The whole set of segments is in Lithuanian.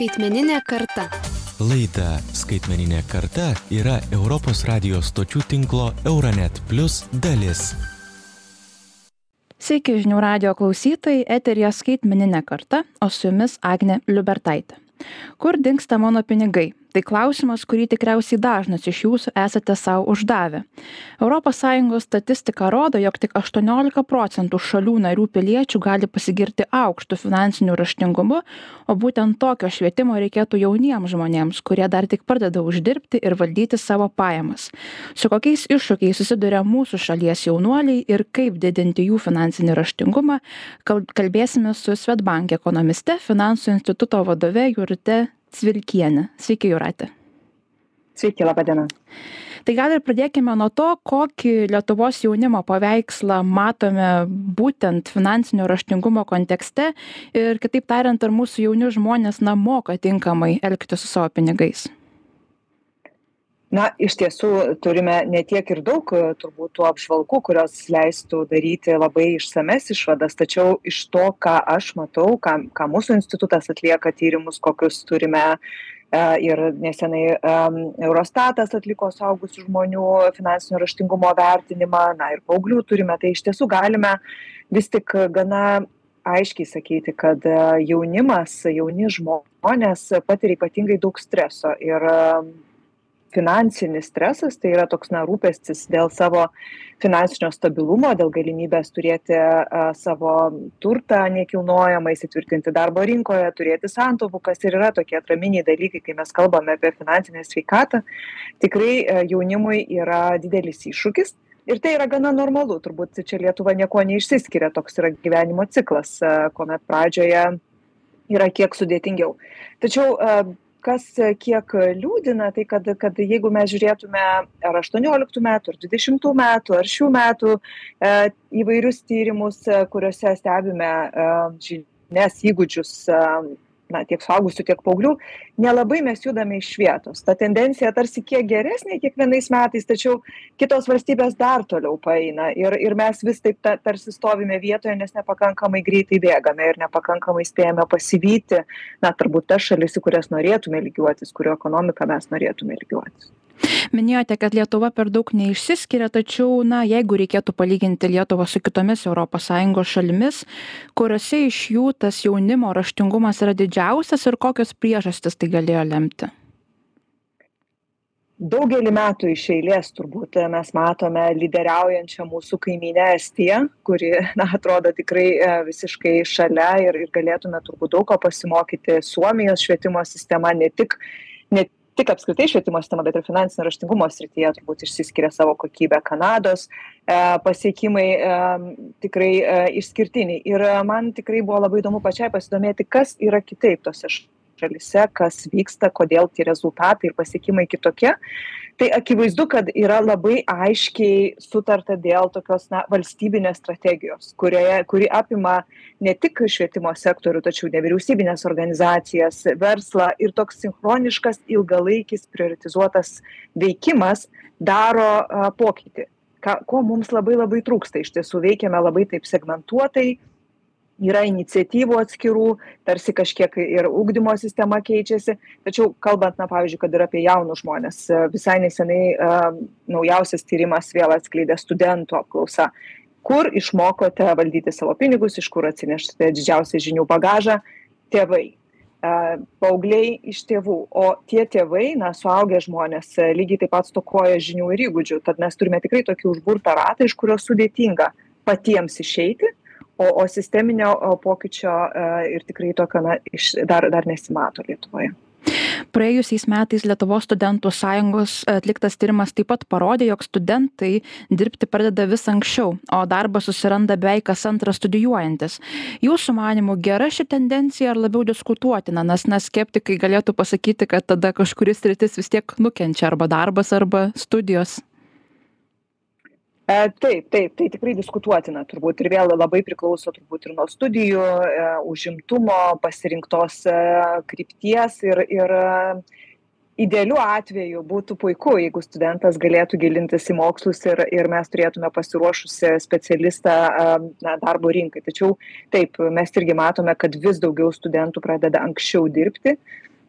Skaitmeninė karta. Laida Skaitmeninė karta yra Europos radijos stočių tinklo Euronet Plus dalis. Sveiki žinių radio klausytojai, eterija skaitmeninė karta, o su jumis Agne Liubertaitė. Kur dinksta mano pinigai? Tai klausimas kurį tikriausiai dažnas iš jūsų esate sau uždavę. Sąjungos statistika rodo jog tik aštuoniolika procentų šalių narių piliečių gali pasigirti aukštu finansiniu raštingumu o būtent tokio švietimo reikėtų jauniems žmonėms kurie dar tik pradeda uždirbti ir valdyti savo pajamas. Su kokiais iššūkiais susiduria mūsų šalies jaunuoliai ir kaip didinti jų finansinį raštingumą kal kalbėsime su swedbank ekonomiste finansų instituto vadove jūrate Cvilkienė. Sveiki, Juratė. Sveiki, laba diena. Tai gal ir pradėkime nuo to, kokį Lietuvos jaunimo paveikslą matome būtent finansinio raštingumo kontekste ir kitaip tariant, ar mūsų jauni žmonės na moka tinkamai elgti su savo pinigais. Na, iš tiesų turime ne tiek ir daug turbūt tų apžvalgų, kurios leistų daryti labai išsames išvadas, tačiau iš to, ką aš matau, ką, ką mūsų institutas atlieka tyrimus, kokius turime e, ir nesenai Eurostatas atliko saugusių žmonių finansinio raštingumo vertinimą, na ir paauglių turime, tai iš tiesų galime vis tik gana aiškiai sakyti, kad e, jaunimas, jauni žmonės patiria ypatingai daug streso ir finansinis stresas tai yra toks na rūpestis dėl savo finansinio stabilumo dėl galimybės turėti savo turtą nekilnojamą įsitvirtinti darbo rinkoje turėti santaupų kas ir yra tokie atraminiai dalykai kai mes kalbame apie finansinę sveikatą. Tikrai jaunimui yra didelis iššūkis ir tai yra gana normalu turbūt čia lietuva niekuo neišsiskiria toks yra gyvenimo ciklas kuomet pradžioje yra kiek sudėtingiau. Tačiau kas kiek liūdina tai kad kad jeigu mes žiūrėtume ar aštuonioliktų metų ar dvidešimtų metų ar šių metų e, įvairius tyrimus kuriuose stebime e, žinias įgūdžius e, na tiek suaugusių tiek paauglių nelabai mes judame iš vietos. Ta tendencija tarsi kiek geresnė kiekvienais metais tačiau kitos valstybės dar toliau paeina ir ir mes vis taip ta tarsi stovime vietoje nes nepakankamai greitai bėgame ir nepakankamai spėjame pasivyti na turbūt tas šalis į kurias norėtume lygiuotis kurių ekonomika mes norėtume lygiuotis minėjote kad lietuva per daug neišsiskiria tačiau na jeigu reikėtų palyginti lietuvą su kitomis sąjungos šalimis kuriose iš jų tas jaunimo raštingumas yra didžiausias ir kokios priežastys tai galėjo lemti? Daugelį metų iš eilės turbūt mes matome lyderiaujančią mūsų kaimynę estiją kuri na atrodo tikrai e, visiškai šalia ir ir galėtume turbūt daug ko pasimokyti. Suomijos švietimo sistema ne tik ne tik apskritai švietimo sistema bet ir finansinio raštingumo srityje turbūt išsiskiria savo kokybe kanados e, pasiekimai e, tikrai e, išskirtiniai. Ir man tikrai buvo labai įdomu pačiai pasidomėti kas yra kitaip tose šalyse kas vyksta kodėl tie rezultatai ir pasiekimai kitokie. Tai akivaizdu kad yra labai aiškiai sutarta dėl tokios na valstybinės strategijos kurioje kuri apima ne tik švietimo sektorių tačiau nevyriausybines organizacijas verslą ir toks sinchroniškas ilgalaikis prioritizuotas veikimas daro pokytį. Ką ko mums labai labai trūksta. Iš tiesų veikiame labai taip segmentuotai yra iniciatyvų atskirų tarsi kažkiek ir ugdymo sistema keičiasi. Tačiau kalbant na pavyzdžiui kad ir apie jaunus žmones visai nesenai naujausias tyrimas vėl atskleidė studentų apklausa. Kur išmokote valdyti savo pinigus iš kur atsinešate didžiausią žinių bagažą? Tėvai. Paaugliai iš tėvų. O tie tėvai na suaugę žmonės lygiai taip pat stokoja žinių ir įgūdžių. Tad mes turime tikrai tokį užburtą ratą iš kurio sudėtinga patiems išeiti o o sisteminio pokyčio e, ir tikrai tokio na iš dar dar nesimato lietuvoje. Praėjusiais metais lietuvos studentų sąjungos atliktas tyrimas taip pat parodė jog studentai dirbti pradeda vis anksčiau o darbą susiranda beveik kas antras studijuojantis. Jūsų manymu gera ši tendencija ar labiau diskutuotina? Nes na skeptikai galėtų pasakyti kad tada kažkuri sritis vis tiek nukenčia arba darbas arba studijos taip taip tai tikrai diskutuotina turbūt ir vėl labai priklauso turbūt ir nuo studijų e, užimtumo pasirinktos e, krypties ir ir idealiu atveju būtų puiku jeigu studentas galėtų gilintis į mokslus ir ir mes turėtume pasiruošusį specialistą na darbo rinkai. Tačiau taip mes irgi matome kad vis daugiau studentų pradeda anksčiau dirbti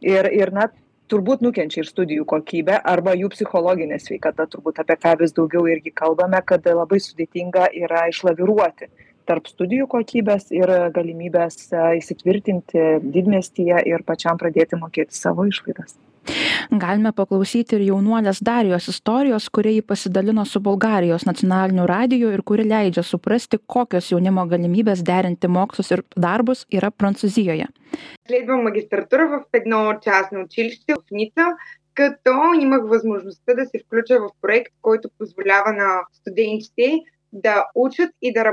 ir ir na turbūt nukenčia ir studijų kokybė arba jų psichologinė sveikata turbūt apie ką vis daugiau irgi kalbame kad labai sudėtinga yra išlaviruoti tarp studijų kokybės ir galimybės įsitvirtinti didmiestyje ir pačiam pradėti mokėti savo išlaidas Galime paklausyti ir jaunuolės Darijos istorijos, kurie jį pasidalino su Bulgarijos nacionaliniu radiju ir kuri leidžia suprasti, kokios jaunimo galimybės derinti mokslus ir darbus yra Prancūzijoje. Следвам магистратура в едно частно училище в Ница, като имах възможността да се включа в проект, който позволява на студентите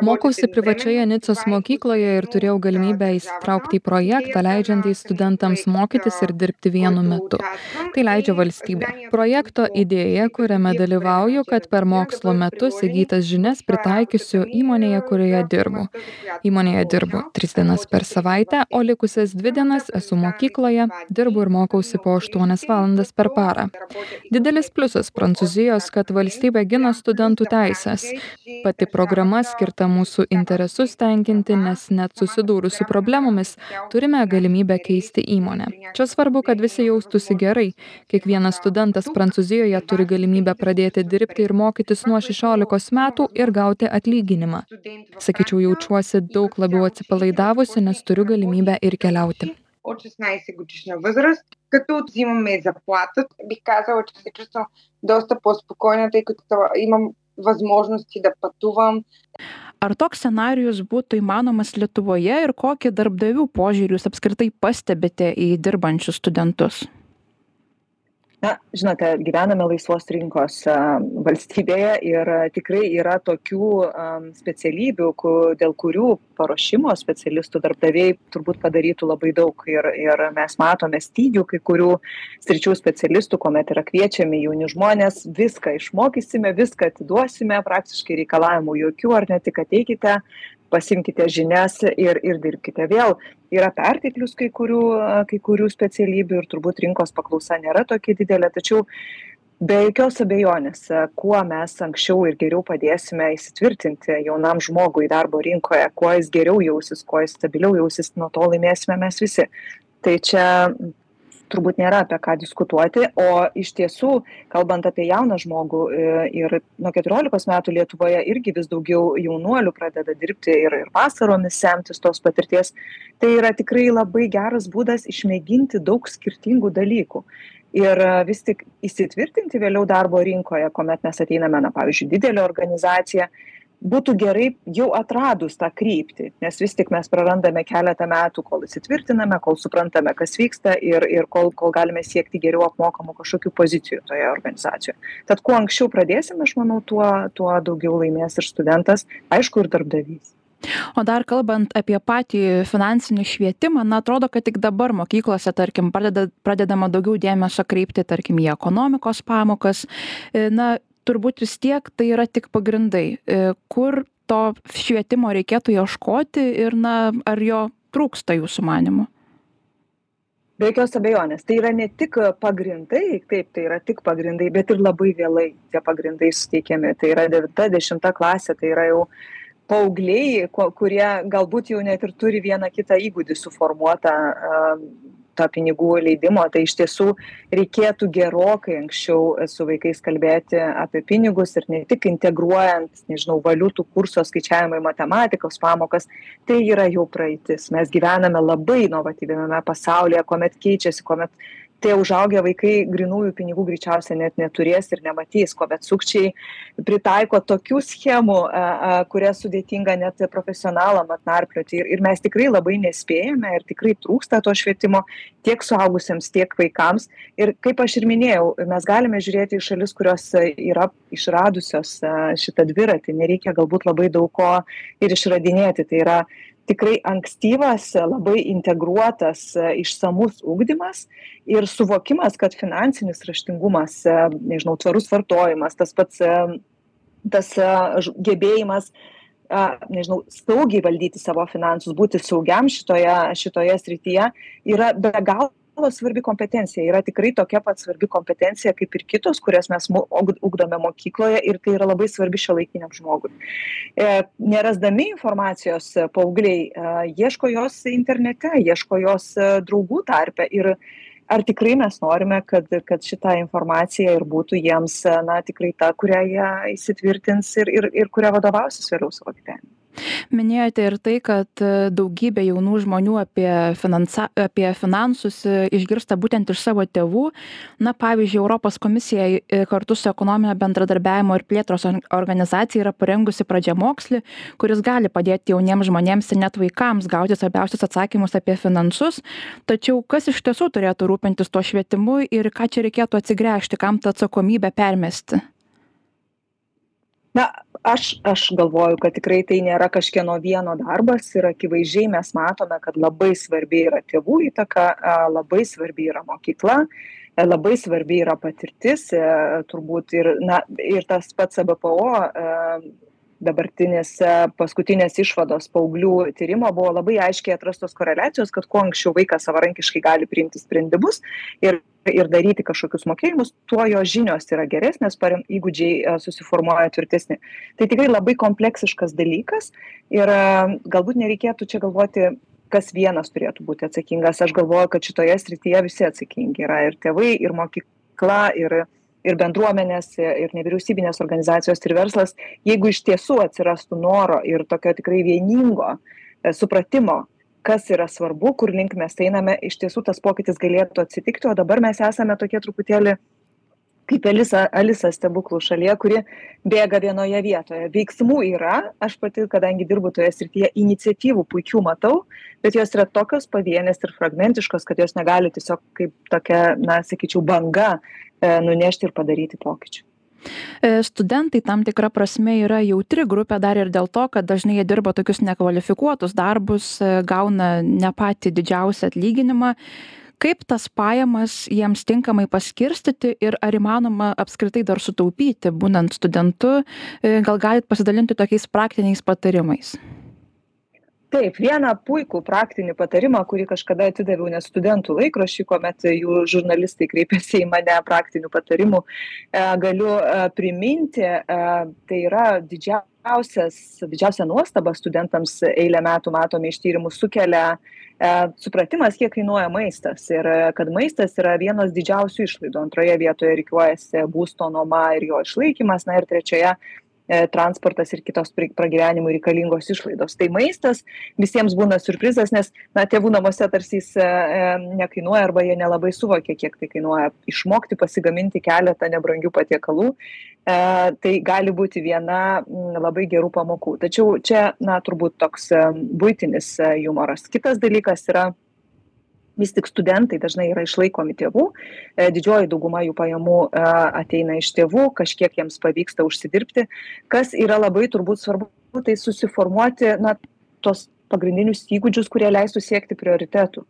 Mokausi privačioje Nicos mokykloje ir turėjau galimybę įsitraukti į projektą, leidžiantį studentams mokytis ir dirbti vienu metu. Tai leidžia valstybė. Projekto idėja, kuriame dalyvauju, kad per mokslo metus įgytas žinias pritaikysiu įmonėje, kurioje dirbu. Įmonėje dirbu tris dienas per savaitę, o likusias dvi dienas esu mokykloje, dirbu ir mokausi po 8 valandas per parą. Didelis pliusas Prancūzijos, kad valstybė gina studentų teisės pati programa skirta mūsų interesus tenkinti nes net susidūrus su problemomis turime galimybę keisti įmonę čia svarbu kad visi jaustųsi gerai kiekvienas studentas prancūzijoje turi galimybę pradėti dirbti ir mokytis nuo šešiolikos metų ir gauti atlyginimą sakyčiau jaučiuosi daug labiau atsipalaidavusi nes turiu galimybę ir keliauti от 16 годишна възраст, като взимаме заплата. Бих казала, че се чувствам доста по-спокойна, тъй като имам възможности да пътувам. Ar toks scenarius būtų įmanomas Lietuvoje ir kokį darbdavių požiūrį jūs apskritai pastebite į dirbančius studentus? Na žinote gyvename laisvos rinkos valstybėje ir tikrai yra tokių specialybių ku dėl kurių paruošimo specialistų darbdaviai turbūt padarytų labai daug. Ir ir mes matome stygių kai kurių sričių specialistų kuomet yra kviečiami jauni žmonės viską išmokysime viską atiduosime praktiškai reikalavimų jokių ar ne tik ateikite pasiimkite žinias ir ir dirbkite vėl. Yra perteklius kai kurių kai kurių specialybių ir turbūt rinkos paklausa nėra tokia didelė tačiau be jokios abejonės kuo mes anksčiau ir geriau padėsime įsitvirtinti jaunam žmogui darbo rinkoje kuo jis geriau jausis kuo jis stabiliau jausis nuo to laimėsime mes visi. Tai čia turbūt nėra apie ką diskutuoti o iš tiesų kalbant apie jauną žmogų e, ir nuo keturiolikos metų lietuvoje irgi vis daugiau jaunuolių pradeda dirbti ir ir vasaromis semtis tos patirties tai yra tikrai labai geras būdas išmėginti daug skirtingų dalykų. Ir e, vis tik įsitvirtinti vėliau darbo rinkoje kuomet mes ateiname na pavyzdžiui didelė organizacija būtų gerai jau atradus tą kryptį nes vis tik mes prarandame keletą metų kol įsitvirtiname kol suprantame kas vyksta ir ir kol kol galime siekti geriau apmokamų kažkokių pozicijų toje organizacijoje tad kuo anksčiau pradėsim aš manau tuo tuo daugiau laimės ir studentas aišku ir darbdavys O dar kalbant apie patį finansinį švietimą, na, atrodo, kad tik dabar mokyklose, tarkim, pradeda, pradedama daugiau dėmesio kreipti, tarkim, į ekonomikos pamokas. E, na, turbūt vis tiek tai yra tik pagrindai e, kur to švietimo reikėtų ieškoti ir na ar jo trūksta jūsų manymu be jokios abejonės. Tai yra ne tik pagrindai taip tai yra tik pagrindai bet ir labai vėlai tie pagrindai suteikiami. Tai yra devinta dešimta klasė tai yra jau paaugliai kurie galbūt jau net ir turi vieną kitą įgūdį suformuotą to pinigų leidimo tai iš tiesų reikėtų gerokai anksčiau su vaikais kalbėti apie pinigus ir ne tik integruojant nežinau valiutų kurso skaičiavimą į matematikos pamokas tai yra jau praeitis. Mes gyvename labai inovatyviame pasaulyje kuomet keičiasi kuomet tie užaugę vaikai grynųjų pinigų greičiausia net neturės ir nematys kuomet sukčiai pritaiko tokių schemų kurias sudėtinga net profesionalam atnarplioti. Ir ir mes tikrai labai nespėjame ir tikrai trūksta to švietimo tiek suaugusiems tiek vaikams. Ir kaip aš ir minėjau mes galime žiūrėti į šalis kurios yra išradusios šitą dviratį. Nereikia galbūt labai daug ko ir išradinėti. Tai yra tikrai ankstyvas labai integruotas išsamus ugdymas ir suvokimas kad finansinis raštingumas nežinau tvarus vartojimas tas pats tas gebėjimas nežinau saugiai valdyti savo finansus būti saugiam šitoje šitoje srityje yra be galo galo svarbi kompetencija. Yra tikrai tokia pat svarbi kompetencija kaip ir kitos kurias mes ugdome mokykloje ir tai yra labai svarbi šiuolaikiniam žmogui. E nerasdami informacijos paaugliai ieško jos internete ieško jos draugų tarpe ir ar tikrai mes norime kad kad šita informacija ir būtų jiems na tikrai ta kurią jie įsitvirtins ir ir ir kuria vadovausis vėliau savo gyvenime minėjote ir tai kad e, daugybė jaunų žmonių apie finansa apie finansus e, išgirsta būtent iš savo tėvų. Na pavyzdžiui europos komisija e, kartu su ekonominio bendradarbiavimo ir plėtros organizacija yra parengusi pradžiamokslį kuris gali padėti jauniems žmonėms ir net vaikams gauti svarbiausius atsakymus apie finansus. Tačiau kas iš tiesų turėtų rūpintis tuo švietimu ir ką čia reikėtų atsigręžti kam tą atsakomybę permesti na aš aš galvoju kad tikrai tai nėra kažkieno vieno darbas ir akivaizdžiai mes matome kad labai svarbi yra tėvų įtaka labai svarbi yra mokykla labai svarbi yra patirtis e, turbūt ir na ir tas pats ebpo dabartinės paskutinės išvados paauglių tyrimo buvo labai aiškiai atrastos koreliacijos kad kuo anksčiau vaikas savarankiškai gali priimti sprendimus ir ir daryti kažkokius mokėjimus tuo jo žinios yra geresnės parem įgūdžiai susiformuoja tvirtesni. Tai tikrai labai kompleksiškas dalykas ir galbūt nereikėtų čia galvoti kas vienas turėtų būti atsakingas. Aš galvoju kad šitoje srityje visi atsakingi yra ir tėvai ir mokykla ir ir bendruomenės ir nevyriausybinės organizacijos ir verslas jeigu iš tiesų atsirastų noro ir tokio tikrai vieningo e, supratimo kas yra svarbu kur link mes einame iš tiesų tas pokytis galėtų atsitikti o dabar mes esame tokie truputėlį kaip Elisa, Alisa stebuklų šalyje, kuri bėga vienoje vietoje. Veiksmų yra, aš pati, kadangi dirbu toje srityje, iniciatyvų puikių matau, bet jos yra tokios pavienės ir fragmentiškos, kad jos negali tiesiog kaip tokia, na, sakyčiau, banga E, nunešti ir padaryti pokyčių. E, studentai tam tikra prasme yra jautri grupė dar ir dėl to, kad dažnai jie dirba tokius nekvalifikuotus darbus, e, gauna ne patį didžiausią atlyginimą. Kaip tas pajamas jiems tinkamai paskirstyti ir ar įmanoma apskritai dar sutaupyti, būnant studentu, gal galit pasidalinti tokiais praktiniais patarimais? taip vieną puikų praktinį patarimą kurį kažkada atidaviau net studentų laikraščiui kuomet jų žurnalistai kreipėsi į mane praktinių patarimų e, galiu e, priminti e, tai yra didžiausias didžiausią nuostabą studentams eilę metų matome iš tyrimų sukelia supratimas kiek kainuoja maistas ir kad maistas yra vienos didžiausių išlaidų. Antroje vietoje rikiuojasi būsto nuoma ir jo išlaikymas na ir trečioje E, transportas ir kitos pragyvenimui reikalingos išlaidos. Tai maistas visiems būna surprizas, nes na, tėvų namuose tarsi jis e, e, nekainuoja arba jie nelabai suvokia, kiek tai kainuoja. Išmokti pasigaminti keletą nebrangių patiekalų, tai gali būti viena labai gerų pamokų. Tačiau čia, na, turbūt toks būtinis humoras. Kitas dalykas yra vis tik studentai dažnai yra išlaikomi tėvų e, didžioji dauguma jų pajamų e, ateina iš tėvų kažkiek jiems pavyksta užsidirbti. Kas yra labai turbūt svarbu tai susiformuoti na tuos pagrindinius įgūdžius kurie leistų siekti prioritetų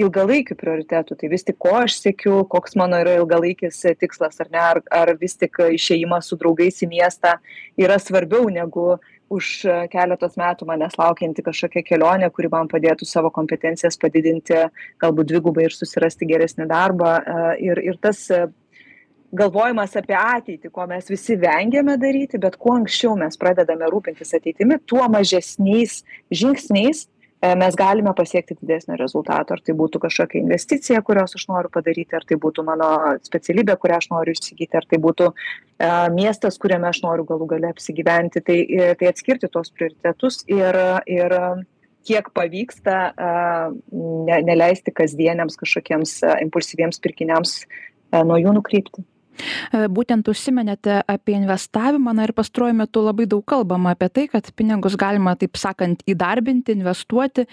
ilgalaikių prioritetų. Tai vis tik ko aš siekiu koks mano yra ilgalaikis tikslas ar ne ar ar vis tik išėjimas su draugais į miestą yra svarbiau negu už e, keletos metų manęs laukianti kažkokia kelionė kuri man padėtų savo kompetencijas padidinti galbūt dvigubai ir susirasti geresnį darbą e, ir ir tas e, galvojimas apie ateitį ko mes visi vengiame daryti bet kuo anksčiau mes pradedame rūpintis ateitimi tuo mažesniais žingsniais mes galime pasiekti didesnio rezultato. Ar tai būtų kažkokia investicija kurios aš noriu padaryti ar tai būtų mano specialybė kurią aš noriu įsigyti ar tai būtų e, miestas kuriame aš noriu galų gale apsigyventi. Tai e, tai atskirti tuos prioritetus ir ir kiek pavyksta ne neleisti kasdieniams kažkokiems impulsyviems pirkiniams nuo jų nukrypti. E, būtent užsiminėte apie investavimą, na ir pastruoju metu labai daug kalbama apie tai, kad pinigus galima, taip sakant, įdarbinti, investuoti.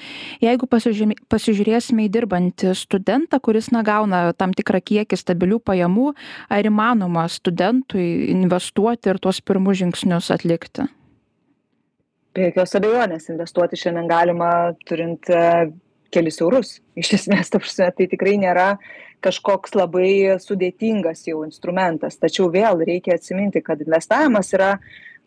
Jeigu pasižiūrėsime į dirbantį studentą, kuris na, gauna tam tikrą kiekį stabilių pajamų, ar įmanoma studentui investuoti ir tuos pirmus žingsnius atlikti? Be jokios abejonės, investuoti šiandien galima turint e, kelis eurus. Iš esmės, tai tikrai nėra kažkoks labai sudėtingas jau instrumentas tačiau vėl reikia atsiminti kad investavimas yra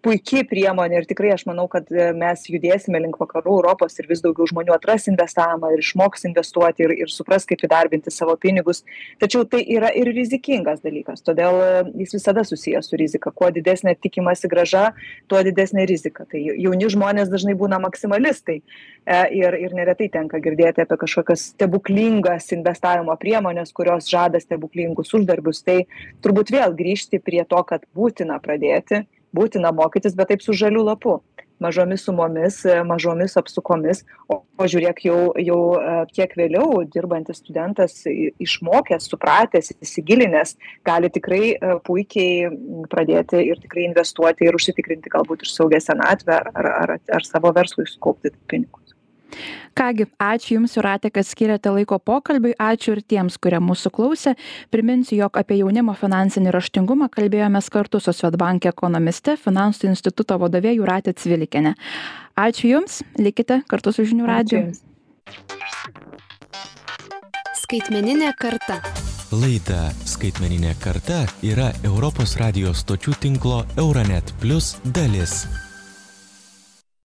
puiki priemonė ir tikrai aš manau kad e, mes judėsime link vakarų europos ir vis daugiau žmonių atras investavimą ir išmoks investuoti ir ir supras kaip įdarbinti savo pinigus. Tačiau tai yra ir rizikingas dalykas todėl e, jis visada susijęs su rizika. Kuo didesnė tikimasi grąža tuo didesnė rizika. Tai jauni žmonės dažnai būna maksimalistai e, ir ir neretai tenka girdėti apie kažkokias stebuklingas investavimo priemones kurios žada stebuklingus uždarbius. Tai turbūt vėl grįžti prie to kad būtina pradėti būtina mokytis bet taip su žaliu lapu. Mažomis sumomis mažomis apsukomis. O o žiūrėk jau jau e, kiek vėliau dirbantis studentas išmokęs supratęs įsigilinęs gali tikrai e, puikiai pradėti ir tikrai investuoti ir užsitikrinti galbūt ir saugią senatvę ar ar ar savo verslui sukaupti pinigus ką gi ačiū jums jūrate kad skyrėte laiko pokalbiui. Ačiū ir tiems kurie mūsų klausė. Priminsiu jog apie jaunimo finansinį raštingumą kalbėjomės kartu su swedbank ekonomiste finansų instituto vadove jūrate cvilikiene ačiū jums likite kartu su žinių radiju. Skaitmeninė karta. Laida Skaitmeninė karta yra Europos radijos stočių tinklo Euronet Plus dalis.